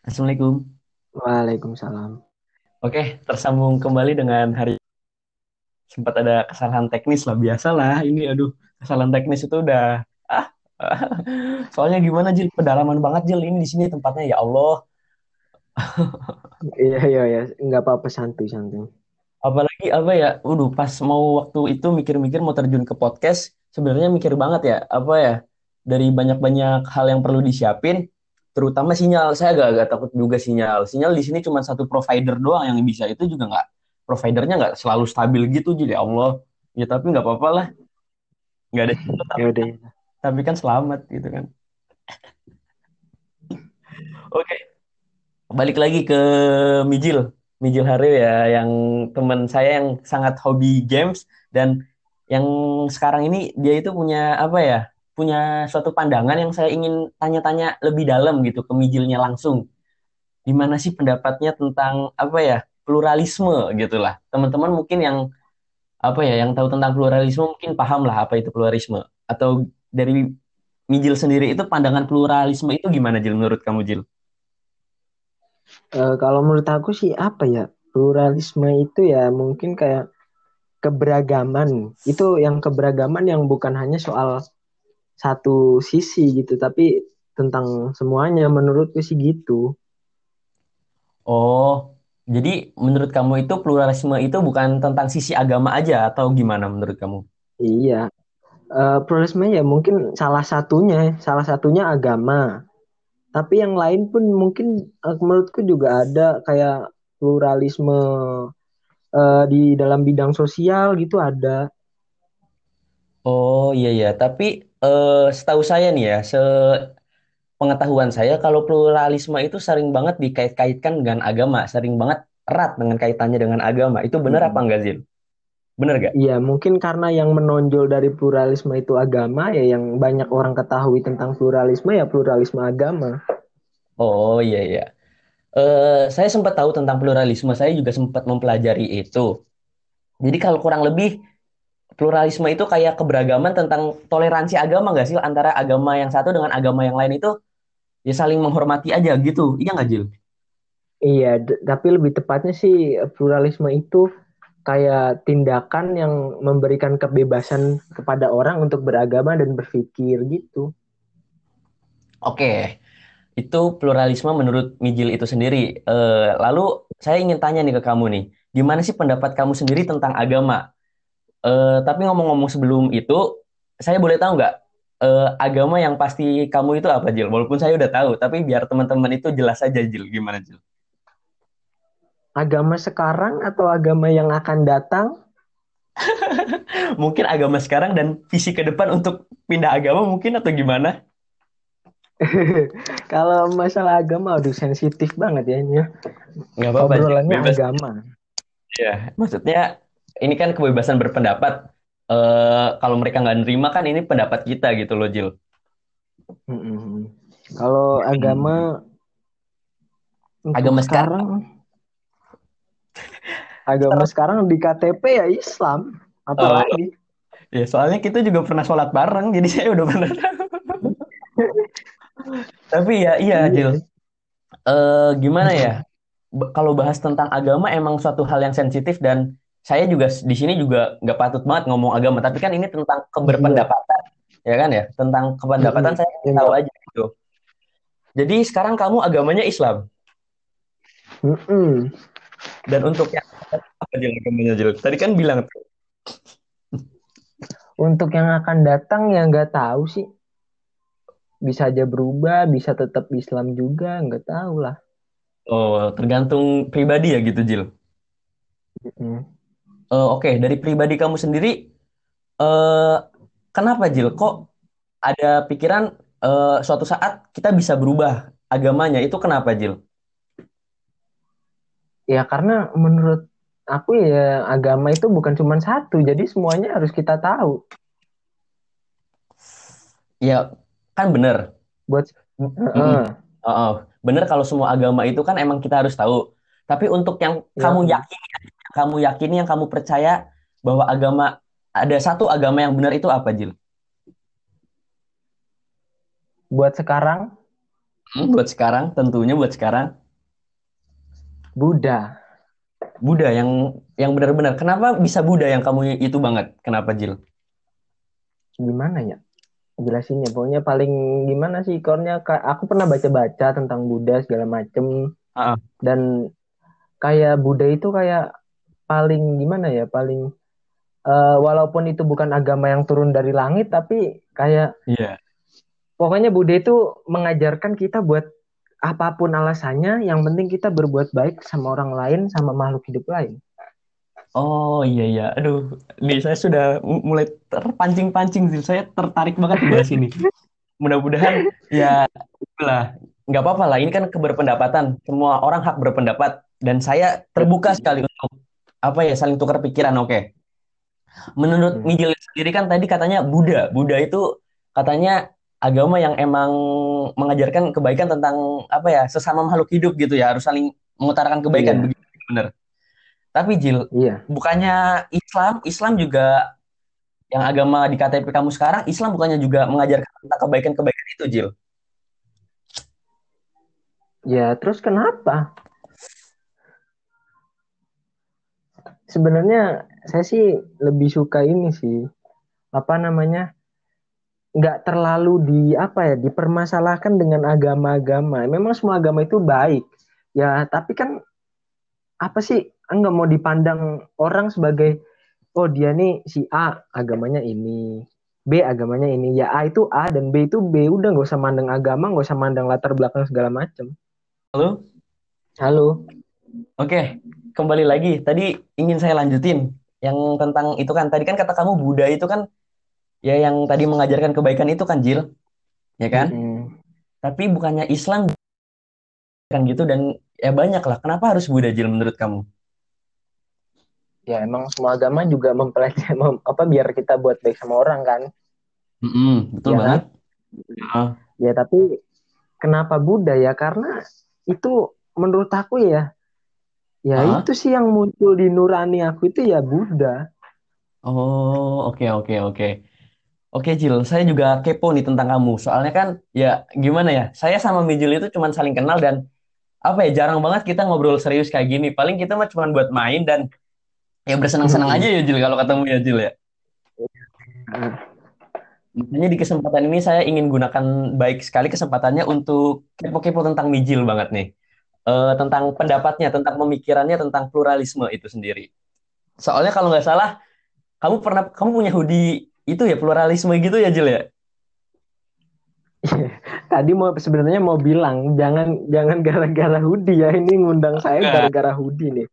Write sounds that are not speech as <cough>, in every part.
Assalamualaikum. Waalaikumsalam. Oke, tersambung kembali dengan hari sempat ada kesalahan teknis lah biasalah. Ini aduh, kesalahan teknis itu udah ah. <laughs> Soalnya gimana Jil? Pedalaman banget Jil ini di sini tempatnya ya Allah. Iya, iya, iya. Nggak apa-apa, santuy, santuy. Apalagi apa ya? Udah pas mau waktu itu mikir-mikir mau terjun ke podcast, sebenarnya mikir banget ya, apa ya? Dari banyak-banyak hal yang perlu disiapin, terutama sinyal. Saya agak-agak takut juga sinyal. Sinyal di sini cuma satu provider doang yang bisa. Itu juga nggak providernya nggak selalu stabil gitu jadi Allah. Ya tapi nggak apa-apa lah. Nggak ada sinyal, Ya tapi, tapi kan selamat gitu kan. Oke, balik lagi ke Mijil. Mijil Haryo ya, yang teman saya yang sangat hobi games dan yang sekarang ini dia itu punya apa ya? Punya suatu pandangan yang saya ingin tanya-tanya lebih dalam gitu ke Mijilnya langsung. Gimana sih pendapatnya tentang apa ya? Pluralisme gitulah. Teman-teman mungkin yang apa ya, yang tahu tentang pluralisme mungkin paham lah apa itu pluralisme. Atau dari Mijil sendiri itu pandangan pluralisme itu gimana Jil menurut kamu Jil? Eh, kalau menurut aku sih apa ya? Pluralisme itu ya mungkin kayak keberagaman. Itu yang keberagaman yang bukan hanya soal satu sisi gitu, tapi tentang semuanya menurutku sih gitu. Oh, jadi menurut kamu itu pluralisme itu bukan tentang sisi agama aja atau gimana menurut kamu? Iya. Eh, pluralisme ya mungkin salah satunya, salah satunya agama. Tapi yang lain pun mungkin eh, menurutku juga ada kayak pluralisme eh, di dalam bidang sosial gitu ada. Oh iya iya, tapi eh, setahu saya nih ya, sepengetahuan saya kalau pluralisme itu sering banget dikait-kaitkan dengan agama, sering banget erat dengan kaitannya dengan agama. Itu benar apa enggak, Zil? Benar gak? Iya, mungkin karena yang menonjol dari pluralisme itu agama ya yang banyak orang ketahui tentang pluralisme ya pluralisme agama. Oh iya iya. Eh, saya sempat tahu tentang pluralisme, saya juga sempat mempelajari itu. Jadi kalau kurang lebih pluralisme itu kayak keberagaman tentang toleransi agama nggak sih antara agama yang satu dengan agama yang lain itu ya saling menghormati aja gitu. Iya nggak Jil? Iya, tapi lebih tepatnya sih eh, pluralisme itu kayak tindakan yang memberikan kebebasan kepada orang untuk beragama dan berpikir gitu. Oke, itu pluralisme menurut Mijil itu sendiri. Eh, lalu saya ingin tanya nih ke kamu nih, gimana sih pendapat kamu sendiri tentang agama? Eh, tapi ngomong-ngomong sebelum itu, saya boleh tahu nggak eh, agama yang pasti kamu itu apa Jil? Walaupun saya udah tahu, tapi biar teman-teman itu jelas aja Jil, gimana Jil? Agama sekarang atau agama yang akan datang? <laughs> Mungkin agama sekarang dan visi ke depan untuk pindah agama mungkin atau gimana? <laughs> Kalau masalah agama, aduh sensitif banget ya. Nya. Nggak apa-apa Jil, Obrolannya bebas. agama. Ya, maksudnya ini kan kebebasan berpendapat. Eh, kalau mereka nggak nerima kan ini pendapat kita gitu loh Jil. Mm-mm. Kalau agama untuk Agama sekarang, agama sekarang di KTP ya Islam, Oh, apalagi. ya soalnya kita juga pernah sholat bareng, jadi saya udah pernah. Tapi ya iya Jil. Iya. Eh, gimana ya? Kalau bahas tentang agama emang suatu hal yang sensitif dan saya juga di sini juga nggak patut banget ngomong agama. Tapi kan ini tentang keberpendapatan, ya kan ya? Tentang kependapatan saya Ya, tahu aja gitu. Jadi sekarang kamu agamanya Islam Mm-mm. dan untuk yang apa Jil agamanya Jil? Tadi kan bilang tuh. Untuk yang akan datang ya nggak tahu sih. Bisa aja berubah, bisa tetap Islam juga, nggak tahu lah. Oh, tergantung pribadi ya gitu Jil. Mm-mm. Eh, Oke, dari pribadi kamu sendiri, eh, kenapa Jil? Kok ada pikiran eh, suatu saat kita bisa berubah agamanya? Itu kenapa Jil? Ya karena menurut aku ya agama itu bukan cuma satu, jadi semuanya harus kita tahu. Ya, kan bener. Buat Mm-mm. Heeh. Oh, oh. Bener kalau semua agama itu kan emang kita harus tahu. Tapi untuk yang Ya, kamu yakini, kamu yakini, yang kamu percaya bahwa agama ada satu agama yang benar itu apa, Jil? buat sekarang Hmm, buat sekarang, tentunya buat sekarang. Buddha. Buddha yang yang benar-benar. Kenapa bisa Buddha yang kamu itu banget? Kenapa Jil? Gimana ya? Jelasinnya, pokoknya paling gimana sih? Ka- Aku pernah baca-baca tentang Buddha segala macem. Ah, Dan kayak Buddha itu kayak paling gimana ya? Paling eh, walaupun itu bukan agama yang turun dari langit, tapi kayak Iya. pokoknya Buddha itu mengajarkan kita buat apa pun alasannya, yang penting kita berbuat baik sama orang lain, sama makhluk hidup lain. Oh iya iya. Aduh, nih saya sudah mulai terpancing-pancing sih. Saya tertarik banget bahas ini. Mudah-mudahan ya lah nggak apa-apa lah. Ini kan keberpendapatan. Semua orang hak berpendapat dan saya terbuka sekali untuk apa ya saling tukar pikiran. Oke. Menurut Hmm. Mijil sendiri kan tadi katanya Buddha. Buddha itu katanya agama yang emang mengajarkan kebaikan tentang apa ya sesama makhluk hidup gitu ya. Harus saling mengutarakan kebaikan. Iya, Begitu bener. Tapi Jil, iya. bukannya Islam, Islam juga yang agama di KTP kamu sekarang, Islam bukannya juga mengajarkan tentang kebaikan-kebaikan itu, Jil? Ya, terus kenapa? Sebenarnya saya sih lebih suka ini sih, apa namanya? nggak terlalu di apa ya dipermasalahkan dengan agama-agama. Memang semua agama itu baik, ya. Tapi kan apa sih nggak mau dipandang orang sebagai oh dia nih si A agamanya ini, B agamanya ini. Ya A itu A dan B itu B. Udah nggak usah mandang agama, nggak usah mandang latar belakang segala macam. Halo? Halo. Oke, kembali lagi. Tadi ingin saya lanjutin yang tentang itu kan. Tadi kan kata kamu Buddha itu kan ya yang tadi mengajarkan kebaikan itu kan, Jil, ya kan? Mm-mm. Tapi bukannya Islam kan gitu dan ya banyak lah. Kenapa harus Buddha, Jil, menurut kamu? Ya emang semua agama juga mempelajari mem- apa biar kita buat baik sama orang kan. Mm-mm, betul Ya banget. kan? Ya tapi kenapa Buddha ya? Karena itu menurut aku ya ya ah. itu sih yang muncul di nurani aku itu ya Buddha. Oh, oke oke oke. Oke, Jil, saya juga kepo nih tentang kamu. Soalnya kan, ya gimana ya, saya sama Mijil itu cuma saling kenal dan apa ya, jarang banget kita ngobrol serius kayak gini. Paling kita mah cuma buat main dan ya bersenang-senang aja Mm-mm. ya, Jil, kalau ketemu ya, Jil ya. Makanya di kesempatan ini saya ingin gunakan baik sekali kesempatannya untuk kepo-kepo tentang Mijil banget nih. Eh, tentang pendapatnya, tentang pemikirannya, tentang pluralisme itu sendiri. Soalnya kalau nggak salah, kamu pernah, kamu punya hoodie itu ya, pluralisme gitu ya, Jil ya? Tadi mau sebenarnya mau bilang jangan jangan gara-gara hoodie ya ini ngundang saya gara-gara hoodie nih.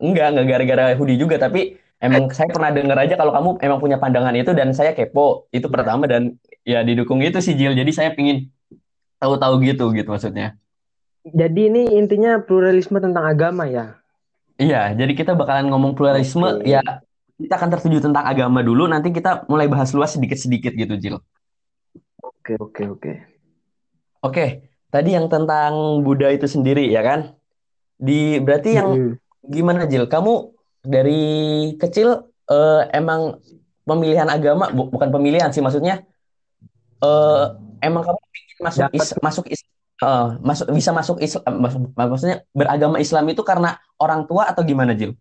Enggak, enggak gara-gara hoodie juga, tapi emang saya pernah dengar aja kalau kamu emang punya pandangan itu dan saya kepo. Itu pertama dan ya didukung itu sih Jil. Jadi saya pingin tahu-tahu gitu gitu maksudnya. Jadi ini intinya pluralisme tentang agama ya. Iya, jadi kita bakalan ngomong pluralisme Oke. ya kita akan tertuju tentang agama dulu, nanti kita mulai bahas luas sedikit-sedikit gitu, Jil. Oke oke oke. Oke, tadi yang tentang Buddha itu sendiri ya kan? Di berarti yang Mm-mm. gimana Jil? Kamu dari kecil eh, emang pemilihan agama bu- bukan pemilihan sih maksudnya eh emang kamu ingin masuk Dapat is, masuk is, eh, masuk bisa masuk Islam maksudnya beragama Islam itu karena orang tua atau gimana Jil?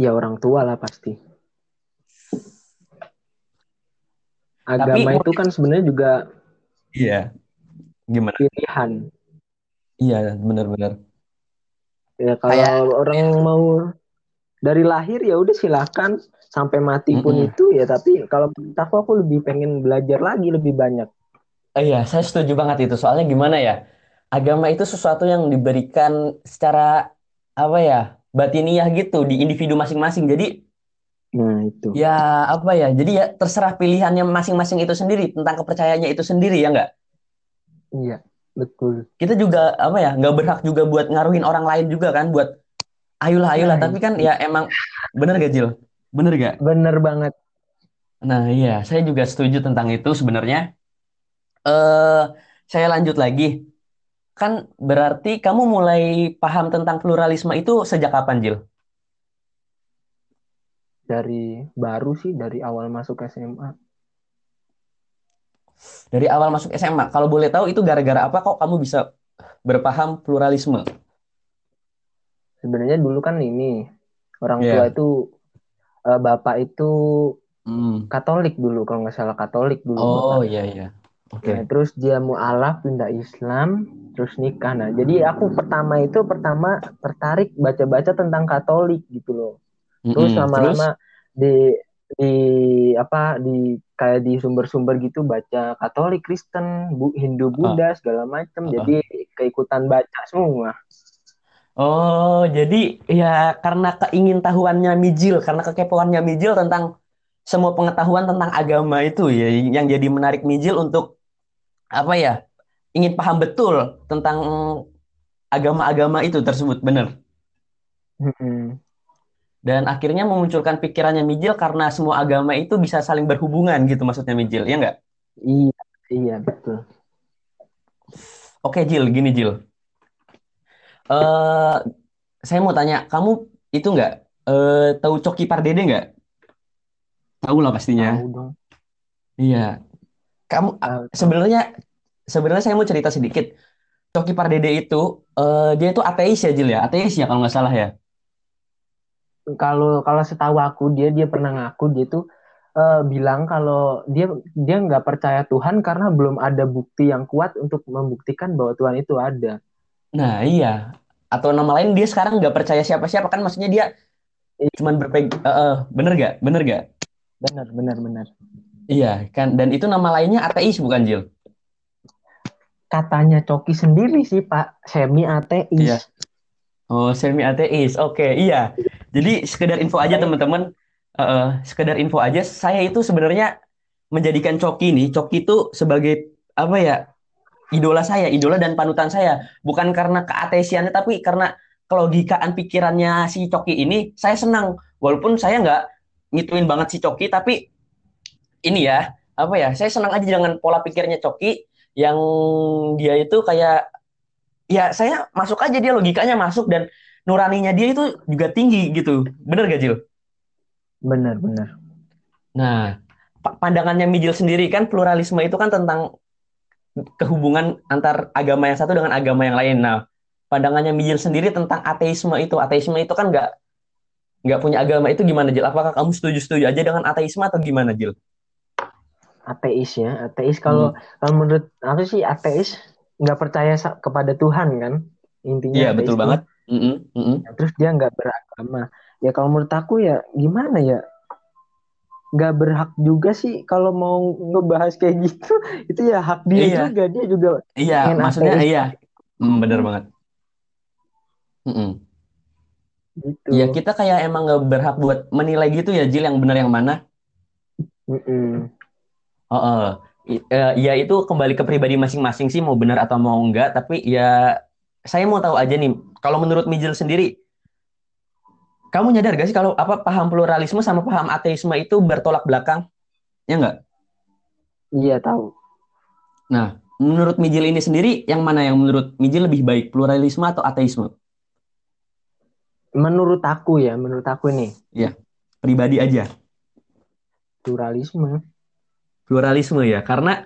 ya orang tua lah pasti. Tapi Agama itu kan sebenarnya juga iya gimana? pilihan. Iya benar-benar. Ya Kayak kalau orang mau dari lahir ya udah silakan sampai mati pun Mm-mm. itu ya tapi kalau aku aku lebih pengen belajar lagi lebih banyak. Eh, iya, saya setuju banget itu. Soalnya gimana ya? Agama itu sesuatu yang diberikan secara apa ya? batiniah gitu di individu masing-masing. Jadi Nah, itu. ya apa ya? Jadi ya terserah pilihannya masing-masing itu sendiri tentang kepercayaannya itu sendiri ya nggak? Iya, betul. Kita juga apa ya? nggak berhak juga buat ngaruhin orang lain juga kan? Buat ayolah ayolah. Nah, Tapi kan ya emang bener gak Jil? Bener gak? bener banget. Nah iya, saya juga setuju tentang itu sebenarnya. Eh, saya lanjut lagi. Kan berarti kamu mulai paham tentang pluralisme itu sejak kapan, Jil? Dari baru sih dari awal masuk SMA. Dari awal masuk SMA, kalau boleh tahu itu gara-gara apa kok kamu bisa berpaham pluralisme? Sebenarnya dulu kan ini orang tua Ya. itu eh, bapak itu Hmm. Katolik dulu kalau nggak salah Katolik dulu Oh iya iya. Oke. Nah, terus dia mualaf pindah Islam, terus nikah. Nah, jadi aku pertama itu pertama tertarik baca-baca tentang Katolik gitu loh. Terus lama-lama di di apa di kayak di sumber-sumber gitu baca Katolik, Kristen, Bu, Hindu, Ah. Buddha segala macam. Ah. Jadi keikutan baca semua. Oh, jadi ya karena keingintahuannya Mijil, karena kekepoannya Mijil tentang semua pengetahuan tentang agama itu ya yang jadi menarik Mijil untuk apa ya? Ingin paham betul tentang agama-agama itu tersebut, benar. Mm-mm. Dan akhirnya memunculkan pikirannya Mijil karena semua agama itu bisa saling berhubungan gitu maksudnya Mijil, ya nggak? Iya, iya betul. Oke Jil, gini Jil. Eh, saya mau tanya, kamu itu nggak eh, tahu Coki Pardede nggak? Tahu lah pastinya. Tahu dong. Iya. Kamu sebenarnya sebenarnya saya mau cerita sedikit. Coki Pardede itu eh, dia itu ateis ya Jil ya, ateis ya kalau nggak salah ya. Kalau kalau setahu aku dia dia pernah ngaku dia tuh eh, bilang kalau dia dia nggak percaya Tuhan karena belum ada bukti yang kuat untuk membuktikan bahwa Tuhan itu ada. Nah iya. Atau nama lain dia sekarang nggak percaya siapa-siapa kan maksudnya dia cuman berpeg, eh, eh, bener gak? Bener gak? Benar, benar, benar. Iya kan. Dan itu nama lainnya ateis bukan Jil? Katanya Coki sendiri sih Pak, semi ateis. Iya. Oh, semi ateis. Oke, iya. Jadi sekedar info aja teman-teman. Eh, sekedar info aja. Saya itu sebenarnya menjadikan Coki nih, Coki itu sebagai apa ya? Idola saya, idola dan panutan saya. Bukan karena keateisiannya, tapi karena kelogikaan pikirannya si Coki ini, saya senang. Walaupun saya nggak ngituin banget si Coki, tapi ini ya, apa ya? Saya senang aja dengan pola pikirnya Coki yang dia itu kayak ya saya masuk aja dia logikanya masuk dan nuraninya dia itu juga tinggi gitu. Bener gak Jil? Benar, benar. Nah, pa- pandangannya Mijil sendiri kan pluralisme itu kan tentang kehubungan antar agama yang satu dengan agama yang lain. Nah, pandangannya Mijil sendiri tentang ateisme itu, ateisme itu kan nggak nggak punya agama itu gimana Jil? Apakah kamu setuju-setuju aja dengan ateisme atau gimana Jil? Ateis ya, ateis kalau kalau menurut aku sih ateis nggak percaya kepada Tuhan kan intinya Iya, betul tuh. banget. Mm-mm, mm-mm. Terus dia nggak beragama. Ya kalau menurut aku ya gimana ya? Nggak berhak juga sih kalau mau ngebahas kayak gitu. <laughs> Itu ya hak dia Iya. juga. Dia juga Iya, maksudnya ateis iya. Hmm, bener banget. Mm-mm. gitu. Ya kita kayak emang nggak berhak buat menilai gitu ya Jil yang benar yang mana. Oh. I- eh, ya itu kembali ke pribadi masing-masing sih mau benar atau mau enggak. Tapi ya saya mau tahu aja nih. Kalau menurut Mijil sendiri, kamu nyadar gak sih kalau apa paham pluralisme sama paham ateisme itu bertolak belakang? Ya enggak? Iya tahu. Nah, menurut Mijil ini sendiri, yang mana yang menurut Mijil lebih baik, pluralisme atau ateisme? Menurut aku ya, menurut aku nih Pribadi aja. pluralisme. Pluralisme ya, karena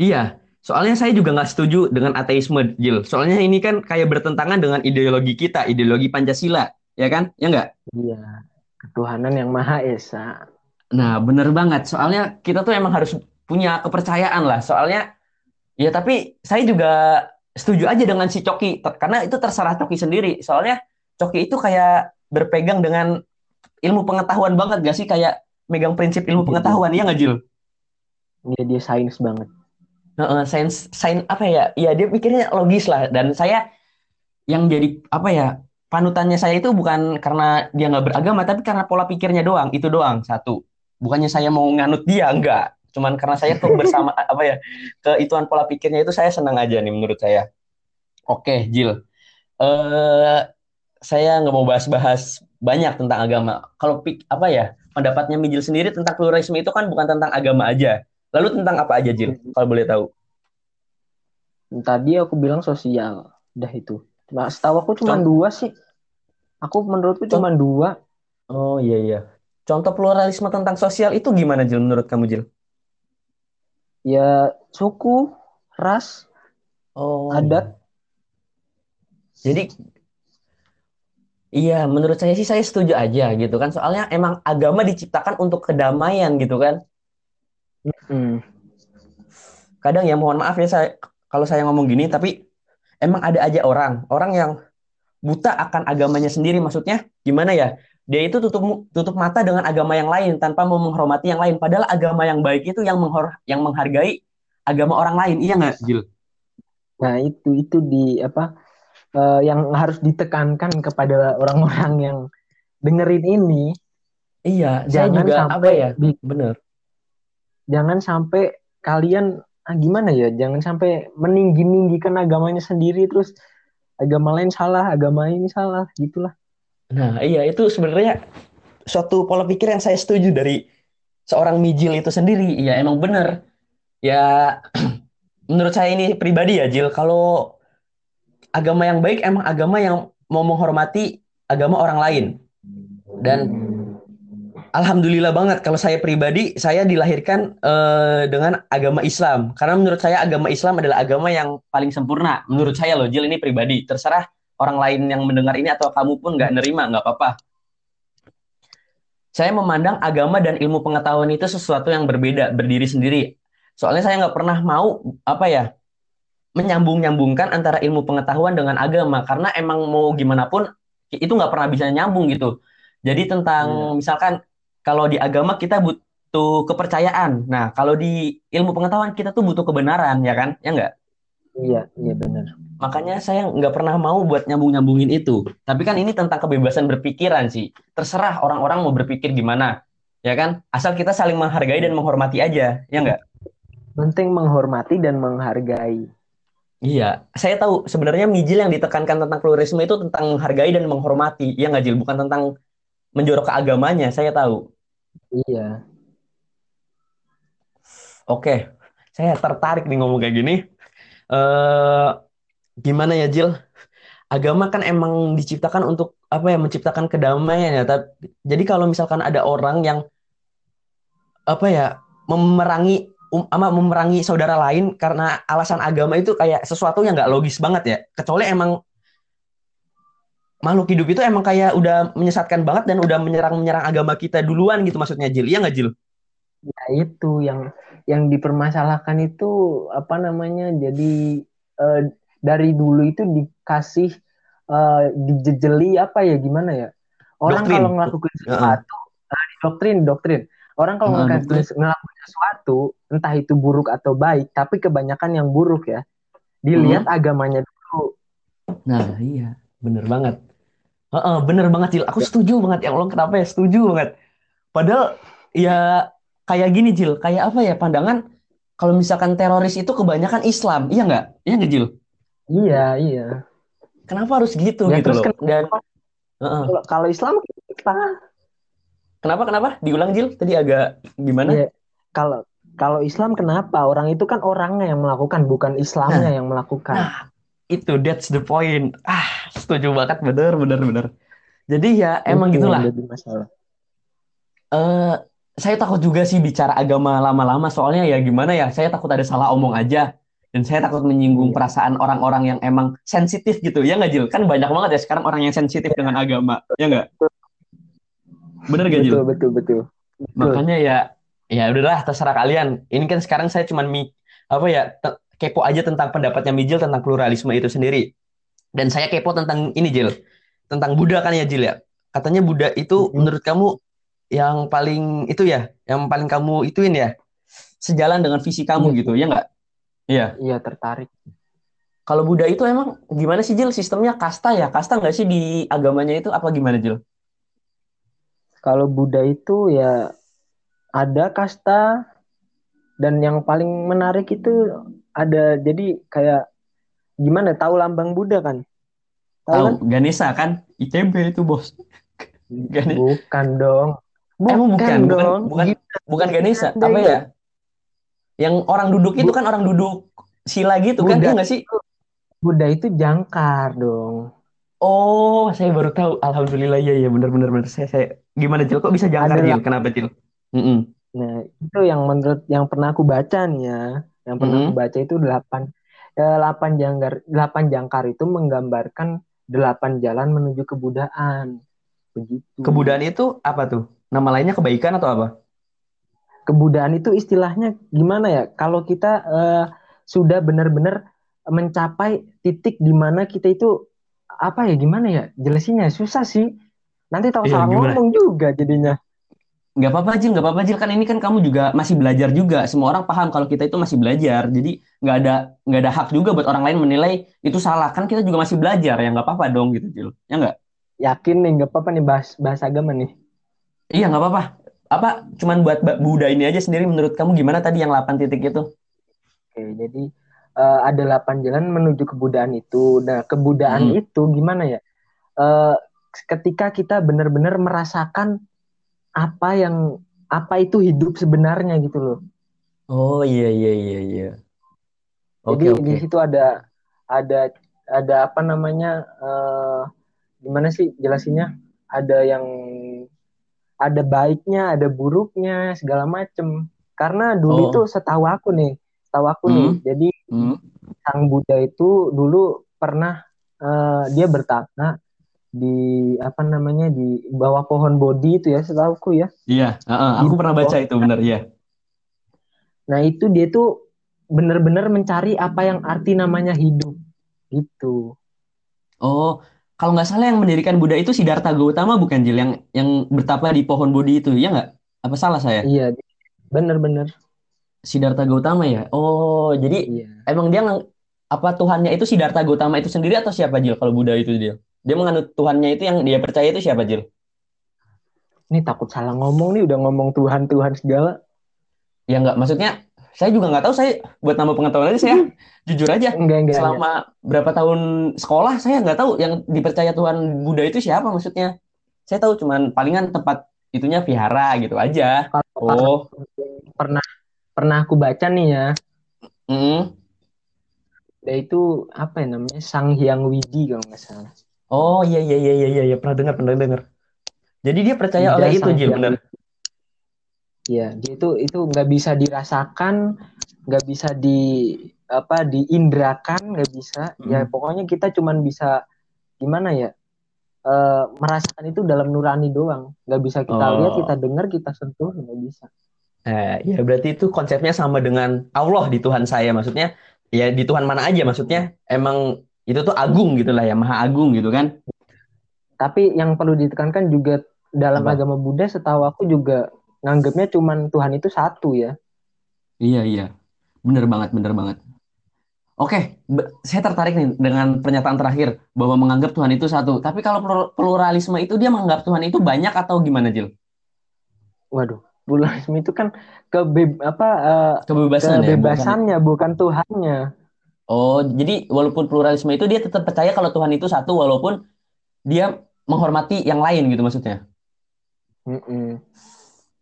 iya, soalnya saya juga nggak setuju dengan ateisme, Jil. Soalnya ini kan kayak bertentangan dengan ideologi kita, ideologi Pancasila, ya kan? Ya nggak? Iya. Ketuhanan yang Maha Esa. Nah, bener banget. Soalnya kita tuh emang harus punya kepercayaan lah. Soalnya, ya tapi saya juga setuju aja dengan si Coki. Karena itu terserah Coki sendiri. Soalnya Coki itu kayak berpegang dengan ilmu pengetahuan banget gak sih? Kayak megang prinsip ilmu Iya. pengetahuan, ya nggak Jil? Dia dia sains banget. Heeh, sains, sains apa ya? Ya dia pikirnya logis lah. Dan saya yang jadi apa ya? Panutannya saya itu bukan karena dia nggak beragama, tapi karena pola pikirnya doang. Itu doang satu. Bukannya saya mau nganut dia, enggak. Cuman karena saya tuh bersama <laughs> apa ya? Keituan pola pikirnya itu saya senang aja nih menurut saya. Oke, Jil. Eh, saya nggak mau bahas-bahas banyak tentang agama. Kalau pik apa ya? Pendapatnya Mijil sendiri tentang pluralisme itu kan bukan tentang agama aja. Lalu tentang apa aja, Jil? Kalau boleh tahu. Tadi aku bilang sosial. Udah itu. Cuma setahu aku cuma Con- dua sih. Aku menurutku cuma dua. Oh iya iya. Contoh pluralisme tentang sosial itu gimana Jil menurut kamu Jil? ya suku, ras, Oh, adat. jadi iya menurut saya sih saya setuju aja gitu kan. Soalnya emang agama diciptakan untuk kedamaian gitu kan. Hmm, Kadang ya mohon maaf ya saya kalau saya ngomong gini tapi emang ada aja orang, orang yang buta akan agamanya sendiri maksudnya gimana ya? Dia itu tutup tutup mata dengan agama yang lain tanpa mau menghormati yang lain. Padahal agama yang baik itu yang menghor yang menghargai agama orang lain. Iya nggak, Jil? Nah itu itu di apa eh, yang harus ditekankan kepada orang-orang yang dengerin ini, Iya, saya jangan juga apa sampai ya? bi- Bener. Jangan sampai kalian ah, gimana ya, jangan sampai meninggi-ninggikan agamanya sendiri terus agama lain salah, agama ini salah, gitulah. Nah, iya itu sebenarnya suatu pola pikir yang saya setuju dari seorang Mijil itu sendiri. Iya, emang bener. Ya, <clears throat> menurut saya ini pribadi ya, Jil. Kalau agama yang baik emang agama yang mau menghormati agama orang lain. Dan alhamdulillah banget kalau saya pribadi, saya dilahirkan eh, dengan agama Islam. Karena menurut saya agama Islam adalah agama yang paling sempurna. Menurut saya loh, Jil ini pribadi. Terserah orang lain yang mendengar ini atau kamu pun nggak nerima, nggak apa-apa. Saya memandang agama dan ilmu pengetahuan itu sesuatu yang berbeda, berdiri sendiri. Soalnya saya nggak pernah mau apa ya menyambung-nyambungkan antara ilmu pengetahuan dengan agama karena emang mau gimana pun itu nggak pernah bisa nyambung gitu. Jadi tentang misalkan kalau di agama kita butuh kepercayaan. Nah, kalau di ilmu pengetahuan kita tuh butuh kebenaran, ya kan? Ya nggak? iya, iya benar. Makanya saya nggak pernah mau buat nyambung-nyambungin itu. Tapi kan ini tentang kebebasan berpikiran sih. Terserah orang-orang mau berpikir gimana. Ya kan? Asal kita saling menghargai dan menghormati aja. Ya nggak? Penting menghormati dan menghargai. Iya. Saya tahu sebenarnya Mijil yang ditekankan tentang pluralisme itu tentang menghargai dan menghormati. Iya nggak, Jil? Bukan tentang menjorok ke agamanya. Saya tahu. Iya, Oke. Saya tertarik nih ngomong kayak gini. Eh, gimana ya, Jil? Agama kan emang diciptakan untuk apa ya? Menciptakan kedamaian ya. Jadi kalau misalkan ada orang yang apa ya memerangi um, ama memerangi saudara lain karena alasan agama itu kayak sesuatu yang nggak logis banget ya kecuali emang makhluk hidup itu emang kayak udah menyesatkan banget dan udah menyerang menyerang agama kita duluan gitu maksudnya Jil iya nggak Jil Nah, itu yang yang dipermasalahkan itu apa namanya? Jadi eh, dari dulu itu dikasih eh, dijejeli apa ya gimana ya? Orang doktrin kalau ngelakuin Heeh. sesuatu, nah, doktrin, doktrin. Orang kalau Heeh, ngelakuin, ngelakuin sesuatu, entah itu buruk atau baik, tapi kebanyakan yang buruk ya, dilihat Heeh. agamanya dulu. nah iya bener banget. Heeh, bener banget Jil aku setuju banget ya Allah kenapa ya? Setuju banget. Padahal ya kayak gini Jil kayak apa ya? Pandangan kalau misalkan teroris itu kebanyakan Islam. Iya nggak? Iya nggak Jil Iya, iya. kenapa harus gitu Ya gitu terus loh? dan kenapa heeh. kalau kalau Islam kita Kenapa kenapa? Diulang Jil tadi agak gimana? ya kalau kalau Islam kenapa? Orang itu kan orangnya yang melakukan, bukan Islamnya Nah, yang melakukan. nah itu that's the point. Ah, setuju banget bener bener bener. Jadi ya emang Itu gitulah. jadi masalah. Eh saya takut juga sih bicara agama lama-lama soalnya ya gimana ya? Saya takut ada salah omong aja dan saya takut menyinggung Iya, perasaan orang-orang yang emang sensitif gitu. Ya nggak Jil? Kan banyak banget ya sekarang orang yang sensitif dengan agama. Ya nggak? Bener gak Jil? betul betul betul. Betul. Makanya ya ya udahlah terserah kalian. Ini kan sekarang saya cuman mi apa ya kepo aja tentang pendapatnya Mijil tentang pluralisme itu sendiri. Dan saya kepo tentang ini Jil, tentang Buddha kan ya Jil ya. Katanya Buddha itu Mm-mm. menurut kamu yang paling itu ya, yang paling kamu ituin ya, sejalan dengan visi kamu gitu, ya nggak? Iya. iya tertarik. Kalau Buddha itu emang gimana sih Jil sistemnya kasta ya? Kasta nggak sih di agamanya itu apa gimana Jil? Kalau Buddha itu ya ada kasta dan yang paling menarik itu ada jadi kayak gimana tahu lambang Buddha kan? Tahu kan? Ganesha kan? ITB itu bos. <laughs> Gane- Bukan dong. Emang Bukan bukan, bukan, dong. bukan, Gila, bukan Ganesha, apa ya? Yang orang duduk itu kan orang duduk sila gitu kan, Buddha iya nggak sih? Buddha itu jangkar dong. Oh, saya baru tahu. Alhamdulillah, iya, iya, benar, benar. Saya, saya, gimana Cil? Kok bisa jangkar Cil? Kenapa Cil? Mm-mm. Nah, itu yang menurut yang pernah aku baca nih ya. Yang pernah aku Mm-mm. baca itu delapan eh, delapan jangkar delapan jangkar itu menggambarkan delapan jalan menuju kebudayaan. Begitu. Kebudayaan itu apa tuh? Nama lainnya kebaikan atau apa? Kebudayaan itu istilahnya gimana ya? Kalau kita eh, sudah benar-benar mencapai titik di mana kita itu apa ya gimana ya? Jelasinnya susah sih. Nanti tahu Iya, salah gimana? ngomong juga jadinya. Nggak apa-apa, Jil. Nggak apa-apa, Jil. Kan ini kan kamu juga masih belajar juga. Semua orang paham kalau kita itu masih belajar. Jadi nggak ada nggak ada hak juga buat orang lain menilai itu salah. Kan kita juga masih belajar. Ya nggak apa-apa dong gitu, Jil. Ya nggak? Yakin nih nggak apa-apa nih bahas bahas agama nih. Iya, nggak apa-apa. Apa, cuman buat Buddha ini aja sendiri menurut kamu gimana tadi yang 8 titik itu? Oke, jadi eh, ada delapan jalan menuju kebudayaan itu. Nah, kebudayaan Mm. itu gimana ya? Eh, ketika kita benar-benar merasakan apa yang apa itu hidup sebenarnya gitu loh. Oh, iya, iya, iya, iya. Jadi Oke, di situ ada ada ada apa namanya? eh, gimana sih jelasinnya? Ada yang ada baiknya, ada buruknya, segala macem. Karena dulu itu Oh, setahu aku nih, setahu aku nih. mm, Jadi mm. Sang Buddha itu dulu pernah eh, dia bertapa di apa namanya di bawah pohon Bodhi itu ya setahuku ya Iya, di aku pernah baca itu bener ya. Nah itu dia tuh benar-benar mencari apa yang arti namanya hidup gitu. Oh, kalau nggak salah yang mendirikan Buddha itu Siddhartha Gautama bukan Jil yang yang bertapa di pohon Bodhi itu, ya nggak? Apa salah saya? Iya benar-benar Siddhartha Gautama ya. Oh, jadi iya. emang dia apa Tuhannya itu Siddhartha Gautama itu sendiri atau siapa Jil kalau Buddha itu dia? Dia menganut Tuhannya itu yang dia percaya itu siapa Jil? Ini takut salah ngomong nih udah ngomong Tuhan Tuhan segala. Ya nggak, maksudnya saya juga nggak tahu saya buat nama pengetahuan aja saya jujur aja Enggak enggak enggak. selama berapa tahun sekolah saya nggak tahu yang dipercaya Tuhan Buddha itu siapa maksudnya. Saya tahu cuman palingan tempat itunya vihara gitu aja. Kalau Oh, pernah pernah aku baca nih ya, mm. dia itu apa ya namanya Sang Hyang Widi kalau nggak salah. Oh iya iya iya iya iya iya. pernah dengar pernah dengar. Jadi dia percaya Ida oleh itu Jil Hyang bener. Widi. Ya, dia itu itu nggak bisa dirasakan, nggak bisa di apa diindrakan, nggak bisa. Ya Mm. pokoknya kita cuman bisa gimana ya? eh, merasakan itu dalam nurani doang. Nggak bisa kita lihat, kita Oh, dengar, kita sentuh, nggak bisa. eh, ya berarti itu konsepnya sama dengan Allah di Tuhan saya. Maksudnya ya di Tuhan mana aja. Maksudnya emang itu tuh agung gitu lah ya, maha agung gitu kan. Tapi yang perlu ditekankan juga dalam Apa? agama Buddha, setahu aku juga nganggapnya cuman Tuhan itu satu ya. Iya iya, bener banget bener banget. Oke, saya tertarik nih dengan pernyataan terakhir bahwa menganggap Tuhan itu satu. Tapi kalau plur- pluralisme itu dia menganggap Tuhan itu banyak atau gimana, Jil? Waduh, pluralisme itu kan kebe apa eh, Kebebasan ya, bukan? kebebasannya bukan Tuhannya. Oh, jadi walaupun pluralisme itu dia tetap percaya kalau Tuhan itu satu walaupun dia menghormati yang lain gitu maksudnya. Mm-mm.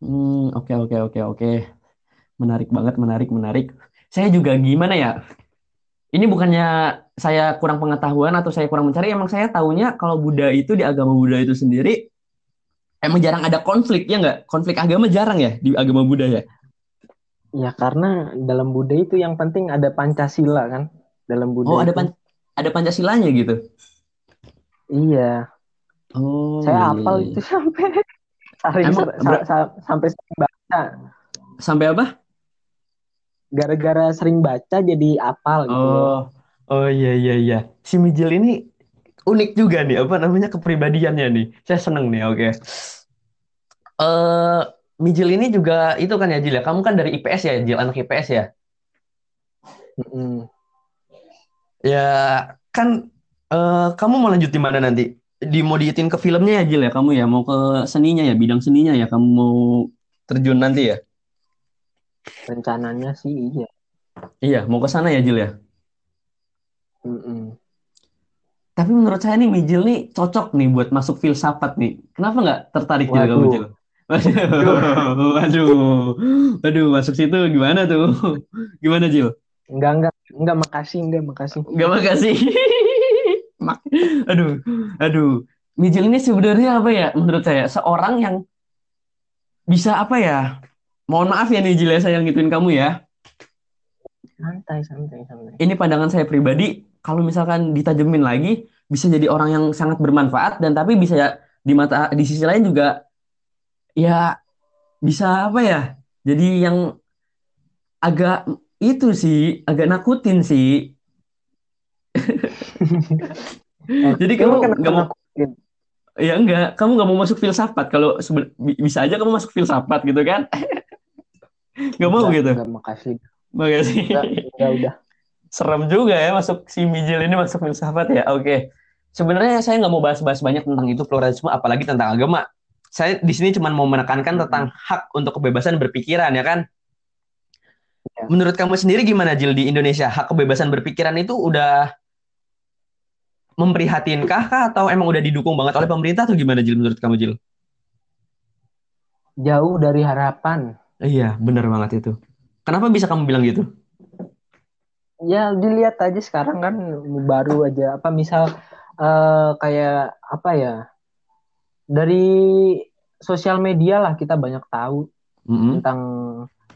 Hmm, oke oke oke oke. Menarik banget, menarik, menarik. Saya juga gimana ya? Ini bukannya saya kurang pengetahuan atau saya kurang mencari, emang saya tahunya kalau Buddha itu di agama Buddha itu sendiri emang jarang ada konflik ya nggak? Konflik agama jarang ya di agama Buddha ya? Ya karena dalam Buddha itu yang penting ada Pancasila kan. Dalam Buddha Oh, ada itu. pan ada Pancasilanya gitu. Iya, Oh, saya iya iya hafal iya. itu sampai <laughs> sering Emang sa- ber- sa- sampai sering baca. sampai apa? Gara-gara sering baca jadi hafal gitu. Oh, oh iya iya iya. Si Mijil ini unik juga nih, apa namanya kepribadiannya nih. Saya seneng nih, oke. Eh, Mijil ini juga itu kan ya Jil ya. Kamu kan dari IPS ya, Jil anak IPS ya. Mm-mm. Ya kan eh, kamu mau lanjut di mana nanti? Di mau diitin ke filmnya ya Jil ya kamu ya, mau ke seninya ya, bidang seninya ya kamu mau terjun nanti ya. Rencananya sih iya. Iya, mau ke sana ya Jil ya. Mm-mm. Tapi menurut saya nih Mijil nih cocok nih buat masuk filsafat nih. Kenapa nggak tertarik Jil kamu Waduh, Jil? Waduh, Duh, waduh, waduh, masuk situ gimana tuh? Gimana Jil? enggak enggak enggak makasih enggak makasih. Gak makasih. Mak- Aduh, aduh. Mijil ini sebenarnya apa ya? Menurut saya seorang yang bisa apa ya? mohon maaf ya nih Jil ya saya ngituin kamu ya. Santai, santai, santai. Ini pandangan saya pribadi, kalau misalkan ditajemin lagi, bisa jadi orang yang sangat bermanfaat dan tapi bisa ya di mata di sisi lain juga ya bisa apa ya? Jadi yang agak itu sih, agak nakutin sih. <laughs> Jadi kamu nggak mau nakutin? Ya enggak, kamu nggak mau masuk filsafat. Kalau sebe- bi- bisa aja kamu masuk filsafat gitu kan? <laughs> Nggak mau Enggak, gitu. enggak, makasih. Makasih. Enggak, enggak udah. Serem juga ya masuk si Mijil ini masuk filsafat ya. Oke. Sebenarnya saya nggak mau bahas-bahas banyak tentang itu pluralisme, apalagi tentang agama. Saya di sini cuma mau menekankan tentang hak untuk kebebasan berpikiran ya kan. Ya. Menurut kamu sendiri gimana Jil di Indonesia? Hak kebebasan berpikiran itu udah memprihatinkah kah atau emang udah didukung banget oleh pemerintah atau gimana Jil menurut kamu Jil? Jauh dari harapan. Iya, benar banget itu. Kenapa bisa kamu bilang gitu? Ya dilihat aja sekarang kan baru aja apa misal eh, kayak apa ya dari sosial media lah kita banyak tahu Mm-mm. tentang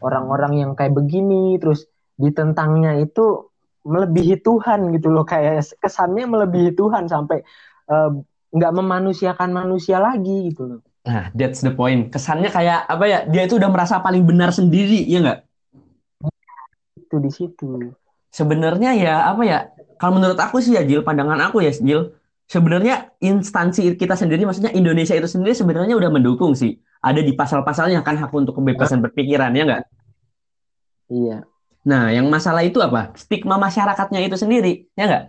orang-orang yang kayak begini terus ditentangnya itu melebihi Tuhan gitu loh kayak kesannya melebihi Tuhan sampai eh, nggak memanusiakan manusia lagi gitu loh Nah, that's the point. Kesannya kayak apa ya? Dia itu udah merasa paling benar sendiri, ya nggak? itu di situ Sebenarnya ya apa ya? Kalau menurut aku sih ya, Jil, pandangan aku ya, Jil. Sebenarnya instansi kita sendiri, maksudnya Indonesia itu sendiri sebenarnya udah mendukung sih. Ada di pasal-pasalnya kan hak untuk kebebasan berpikiran, ya nggak? iya Nah, yang masalah itu apa? Stigma masyarakatnya itu sendiri, ya nggak?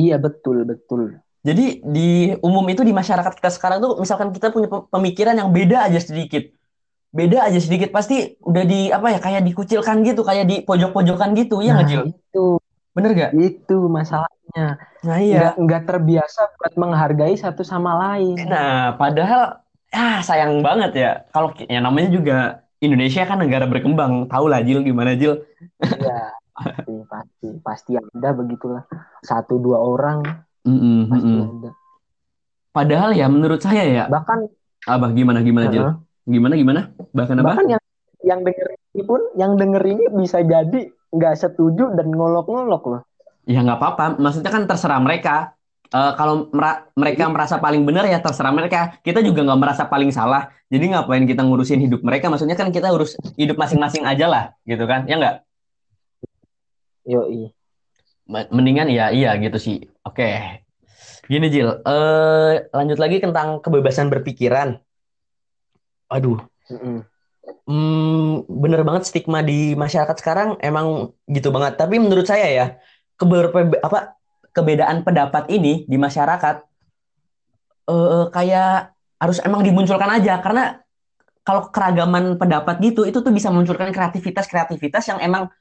iya betul betul Jadi di umum itu di masyarakat kita sekarang tuh misalkan kita punya pe- pemikiran yang beda aja sedikit. Beda aja sedikit pasti udah di apa ya kayak dikucilkan gitu, kayak di pojok-pojokan gitu, ya nggak nah Jil? itu Bener nggak? itu masalahnya Nah iya. nggak nggak terbiasa buat menghargai satu sama lain Nah, padahal ah sayang banget ya kalau ya namanya juga Indonesia kan negara berkembang. Tahu lah Jil gimana Jil? Iya, pasti, pasti, pasti ada begitulah. Satu dua orang Mm-mm, pasti mm-mm. ada. Padahal ya menurut saya ya, Bahkan, Abah gimana gimana Jil? Gimana gimana? Bahkan apa? bahkan yang yang denger ini pun, yang denger ini bisa jadi nggak setuju dan ngolok-ngolok loh. Ya nggak apa-apa. Maksudnya kan terserah mereka. Eh, kalau mera- mereka merasa paling benar ya terserah mereka. Kita juga nggak merasa paling salah. Jadi ngapain kita ngurusin hidup mereka? Maksudnya kan kita urus hidup masing-masing aja lah, gitu kan? Ya nggak? Yoi. M- Mendingan ya iya gitu sih. Oke. Gini Jil, eh lanjut lagi tentang kebebasan berpikiran. Aduh, Mm-mm. Hmm, bener banget stigma di masyarakat sekarang emang gitu banget. Tapi menurut saya ya, keberpe- apa kebedaan pendapat ini di masyarakat eh kayak harus emang dimunculkan aja. Karena kalau keragaman pendapat gitu itu tuh bisa memunculkan kreativitas-kreativitas yang emang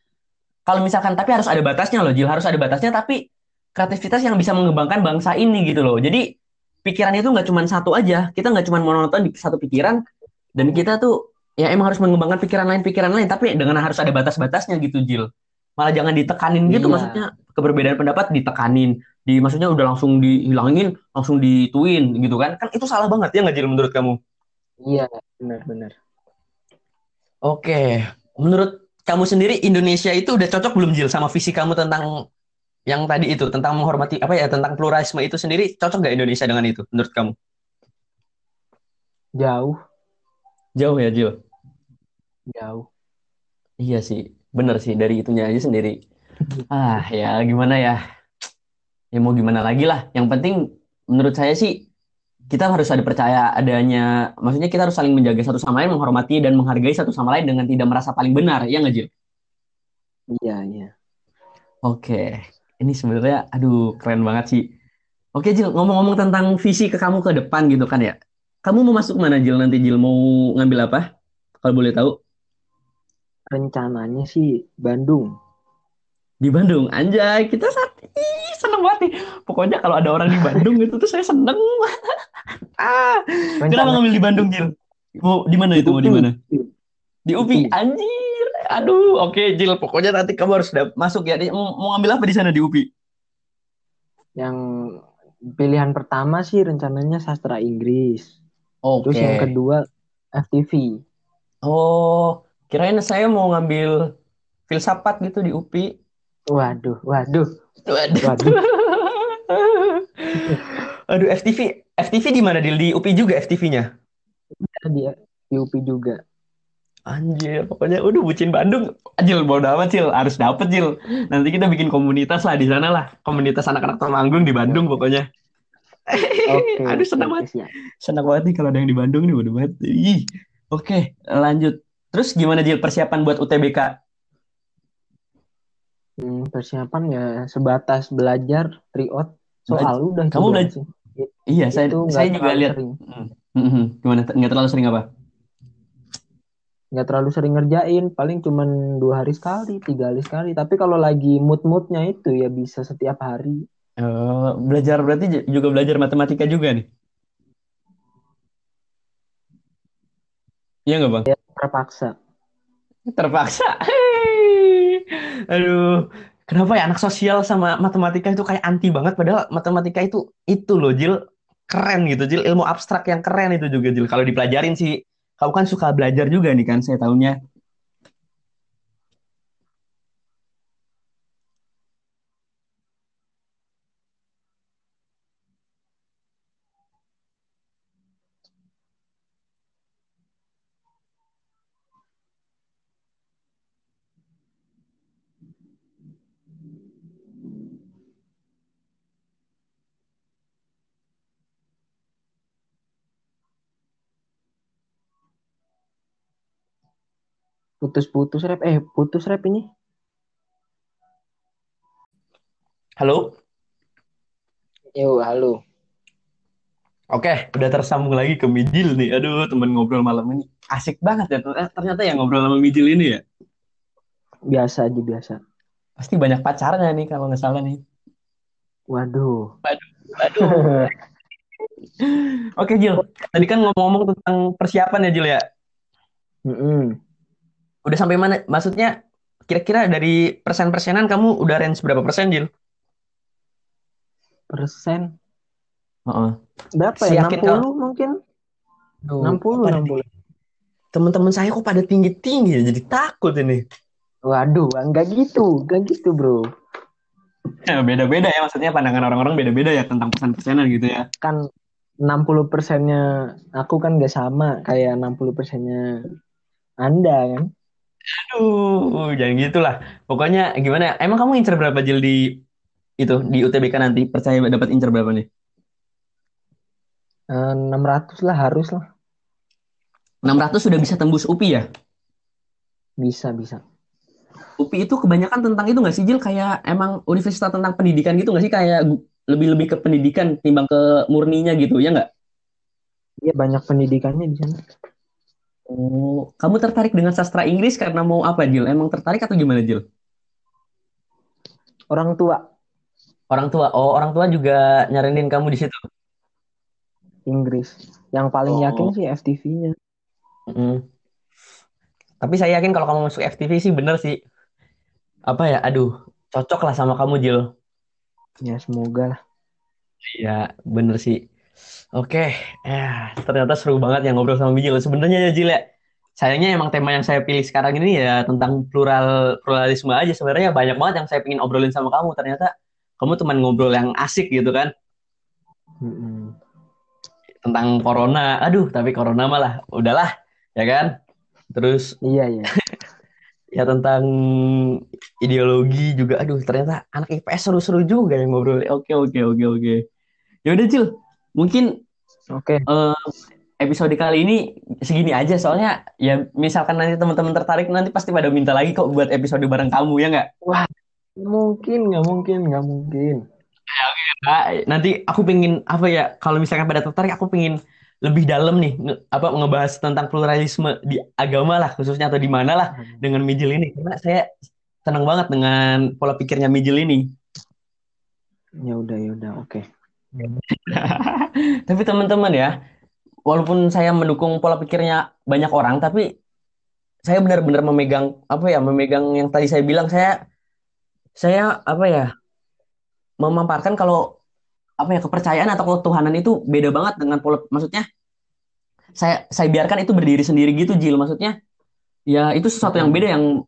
kalau misalkan tapi harus ada batasnya loh Jil. Harus ada batasnya tapi kreativitas yang bisa mengembangkan bangsa ini gitu loh. Jadi pikiran itu nggak cuma satu aja. Kita nggak cuma monoton di satu pikiran dan kita tuh ya emang harus mengembangkan pikiran lain pikiran lain. Tapi dengan harus ada batas-batasnya gitu Jil. Malah jangan ditekanin gitu Iya. maksudnya. Keberbedaan pendapat ditekanin. Di maksudnya udah langsung dihilangin langsung dituin gitu kan. Kan itu salah banget ya nggak Jil menurut kamu? Iya, benar-benar. Oke, menurut kamu sendiri Indonesia itu udah cocok belum Jil sama visi kamu tentang yang tadi itu? Tentang menghormati apa ya tentang pluralisme itu sendiri cocok nggak Indonesia dengan itu menurut kamu? Jauh, Jauh ya Jil. Jauh. Iya sih, bener sih dari itunya aja sendiri. <laughs> Ah ya gimana ya? Ya mau gimana lagi lah. Yang penting menurut saya sih kita harus ada percaya adanya, maksudnya kita harus saling menjaga satu sama lain, menghormati dan menghargai satu sama lain dengan tidak merasa paling benar, ya nggak Jil? Iya, iya. Oke, ini sebenarnya, aduh, keren banget sih. Oke, Jil, ngomong-ngomong tentang visi ke kamu ke depan gitu kan ya. Kamu mau masuk mana, Jil? Nanti Jil mau ngambil apa? Kalau boleh tahu. Rencananya sih Bandung. Di Bandung. Anjay, kita saat Ih, seneng banget nih. Pokoknya kalau ada orang di Bandung itu tuh saya seneng. <laughs> ah, kenapa Rencana ngambil di Bandung, Jil? Mau di mana itu? Mau di mana? Di UPI. Anjir. Aduh, oke, Jil. Pokoknya nanti kamu harus masuk ya. Mau ngambil apa di sana di UPI? Yang pilihan pertama sih rencananya sastra Inggris. Terus yang kedua FTV. Oh, kirain saya mau ngambil filsafat gitu di UPI. Waduh, waduh, Waduh. waduh. <laughs> Aduh, FTV. FTV di mana, Dil? Di UPI juga FTV-nya? Dia di UPI juga. Anjir, pokoknya udah bucin Bandung. Jil, bodo amat, Cil. Harus dapet, Jil. Nanti kita bikin komunitas lah di sana lah. Komunitas anak-anak Temanggung di Bandung pokoknya. Oke, <laughs> Aduh, senang banget. Senang banget nih kalau ada yang di Bandung nih, bodo banget. Ih. Oke, lanjut. Terus gimana, Jil, persiapan buat UTBK? Hmm, persiapan ya sebatas belajar tryout soal udah itu Kamu belajar? Iya, saya, Itu saya juga lihat. Hmm. Hmm, hmm. Gimana? Nggak terlalu sering apa? nggak terlalu sering ngerjain paling cuman dua hari sekali tiga hari sekali tapi kalau lagi mood-moodnya itu ya bisa setiap hari Eh, belajar berarti juga belajar matematika juga nih. Iya nggak, Bang? Terpaksa Terpaksa. Hei. Aduh, kenapa ya anak sosial sama matematika itu kayak anti banget padahal matematika itu itu loh, Jil. Keren gitu, Jil. Ilmu abstrak yang keren itu juga, Jil. Kalau dipelajarin sih, kamu kan suka belajar juga nih kan, saya tahunya. Putus-putus rep eh putus rep ini Halo? yo halo Oke, udah tersambung lagi ke Mijil nih. Aduh, temen ngobrol malam ini. Asik banget ya. Eh, Ternyata yang ngobrol sama Mijil ini ya. biasa aja biasa Pasti banyak pacarnya nih kalau nggak salah nih. waduh Aduh. <laughs> Oke, Jil. Tadi kan ngomong-ngomong tentang persiapan ya, Jil ya. Mm-mm. Udah sampai mana? Maksudnya kira-kira dari persen-persenan kamu udah range berapa persen, Jil? persen Heeh. berapa ya Siyakin 60 mungkin Aduh, 60 kok pada 60 teman-teman saya kok pada tinggi-tinggi ya, jadi takut ini. waduh enggak gitu enggak gitu bro Ya, beda-beda ya, maksudnya pandangan orang-orang beda-beda ya tentang persen-persenan gitu ya. kan 60 persennya aku kan nggak sama kayak 60 persennya anda kan Aduh, jangan gitulah. Pokoknya gimana? ya? Emang kamu incer berapa Jil di itu di UTBK nanti? Percaya dapat incer berapa nih? Eh, 600 lah harus lah 600 sudah bisa tembus UPI ya? bisa bisa UPI itu kebanyakan tentang itu nggak sih Jil? Kayak emang universitas tentang pendidikan gitu nggak sih? Kayak gu- lebih-lebih ke pendidikan timbang ke murninya gitu, ya nggak? Iya banyak pendidikannya di sana. Oh, kamu tertarik dengan sastra Inggris karena mau apa Jil? Emang tertarik atau gimana Jil? Orang tua Orang tua, oh orang tua juga nyaranin kamu di situ. Inggris. Yang paling Oh. yakin sih FTV-nya. Mm. Tapi saya yakin kalau kamu masuk FTV sih bener sih. Apa ya? Aduh, cocok lah sama kamu Jil. Ya semoga lah. Iya, bener sih. Oke, ya ternyata seru banget yang ngobrol sama Bijil. Sebenarnya ya Jil ya, sayangnya emang tema yang saya pilih sekarang ini ya tentang plural pluralisme aja. Sebenarnya banyak banget yang saya pengen obrolin sama kamu. Ternyata kamu teman ngobrol yang asik gitu kan Mm-mm. tentang corona. Aduh, tapi corona malah udahlah, ya kan? Terus Iya iya. <laughs> ya tentang ideologi juga. Aduh, ternyata anak IPS seru-seru juga yang ngobrol. Oke, oke, oke, oke. Ya udah Jil, mungkin Oke. eh, episode kali ini segini aja soalnya ya misalkan nanti teman-teman tertarik nanti pasti pada minta lagi kok buat episode bareng kamu ya nggak? Mungkin nggak mungkin nggak mungkin. Nah, nanti aku pengen apa ya kalau misalkan pada tertarik aku pengen lebih dalam nih nge- apa ngebahas tentang pluralisme di agama lah khususnya atau di mana lah dengan Mijil ini karena saya senang banget dengan pola pikirnya Mijil ini. Ya udah ya udah oke. <laughs> Tapi teman-teman ya, walaupun saya mendukung pola pikirnya banyak orang, tapi saya benar-benar memegang apa ya, memegang yang tadi saya bilang saya saya apa ya, memaparkan kalau apa ya kepercayaan atau ketuhanan itu beda banget dengan pola maksudnya saya saya biarkan itu berdiri sendiri gitu Jil maksudnya Ya, itu sesuatu yang beda yang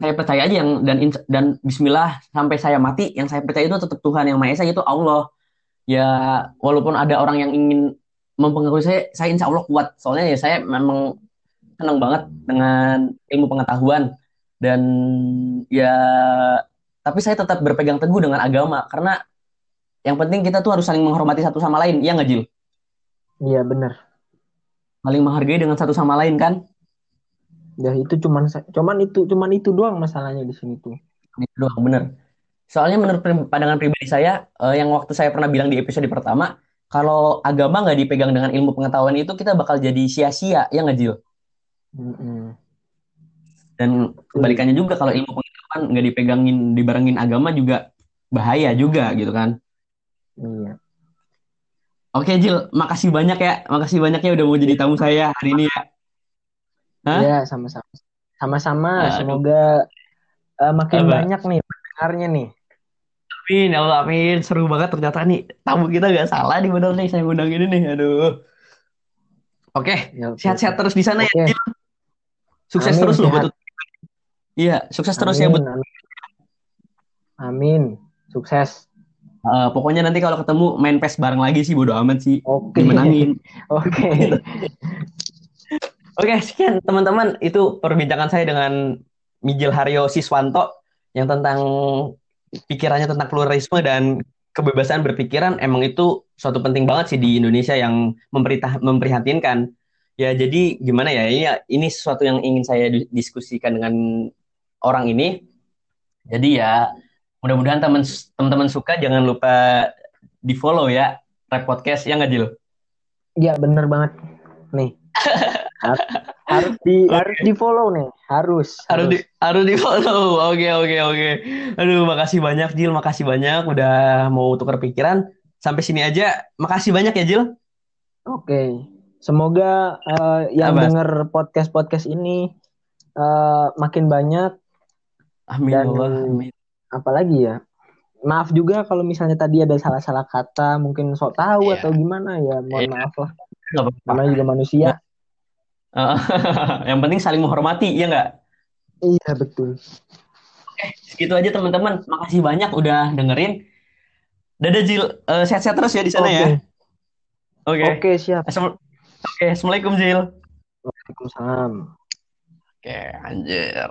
saya percaya aja yang dan dan Bismillah sampai saya mati yang saya percaya itu tetap Tuhan yang Maha Esa itu Allah. Ya, walaupun ada orang yang ingin mempengaruhi saya, saya insya Allah kuat. Soalnya ya saya memang senang banget dengan ilmu pengetahuan dan ya tapi saya tetap berpegang teguh dengan agama karena yang penting kita tuh harus saling menghormati satu sama lain. Iya nggak Jil? Iya benar. Saling menghargai dengan satu sama lain kan? Ya itu cuman cuman itu cuman itu doang masalahnya di sini tuh. Itu doang, bener. Soalnya menurut pandangan pribadi saya, eh, yang waktu saya pernah bilang di episode pertama, kalau agama nggak dipegang dengan ilmu pengetahuan itu, kita bakal jadi sia-sia, ya nggak Jil? Mm-mm. Dan kebalikannya juga, kalau ilmu pengetahuan nggak dipegangin, dibarengin agama juga bahaya juga gitu kan. Iya. Oke Jil, makasih banyak ya, makasih banyak ya udah mau jadi tamu saya hari ini ya. Iya, sama-sama. Sama-sama. Aduh, Semoga eh, makin banyak nih pendengarnya nih. Amin, ya Allah, amin. Seru banget ternyata nih. Tamu kita nggak salah nih bener nih, saya undang ini nih. Aduh. Oke, Ya, oke. sehat-sehat terus di sana ya. Oke. Jil. Sukses Amin terus loh buat. Iya, sukses terus ya buat Amin. Amin. Amin. Sukses. Eh, pokoknya nanti kalau ketemu main PES bareng lagi sih bodo amat sih. Oke. Dimenangin. <laughs> Oke. <laughs> Oke, sekian teman-teman. Itu perbincangan saya dengan Mijil Haryo Siswanto yang tentang pikirannya tentang pluralisme dan kebebasan berpikiran emang itu suatu penting banget sih di Indonesia yang memperita- memprihatinkan. Ya, jadi gimana ya? Ini ini sesuatu yang ingin saya di- diskusikan dengan orang ini. Jadi ya mudah-mudahan teman teman-teman suka jangan lupa di-follow ya Rap Podcast ya nggak Jil? Ya bener banget. Nih. <laughs> Har- Harus di harus Oke, di follow nih. Harus. harus di Harus. harus di-follow. Oke, oke, oke. Aduh, makasih banyak Jil, makasih banyak udah mau tukar pikiran. Sampai sini aja. Makasih banyak ya Jil. Oke. Semoga eh, yang Apa? denger podcast-podcast ini eh, makin banyak Amin ya dan Allah. Amin. apalagi ya. Maaf juga kalau misalnya tadi ada salah-salah kata, mungkin sok tahu Iya, atau gimana ya. Mohon iya, maaf lah. Namanya juga manusia. Eh, <laughs> yang penting saling menghormati, ya nggak? Iya betul. Segitu aja teman-teman. Makasih banyak udah dengerin. Dadah Jil, Eh, sehat-sehat terus ya di sana ya. Oke. Oke. Oke siap. Assalamu- Oke, Assalamualaikum Jil. Waalaikumsalam. Oke, anjir.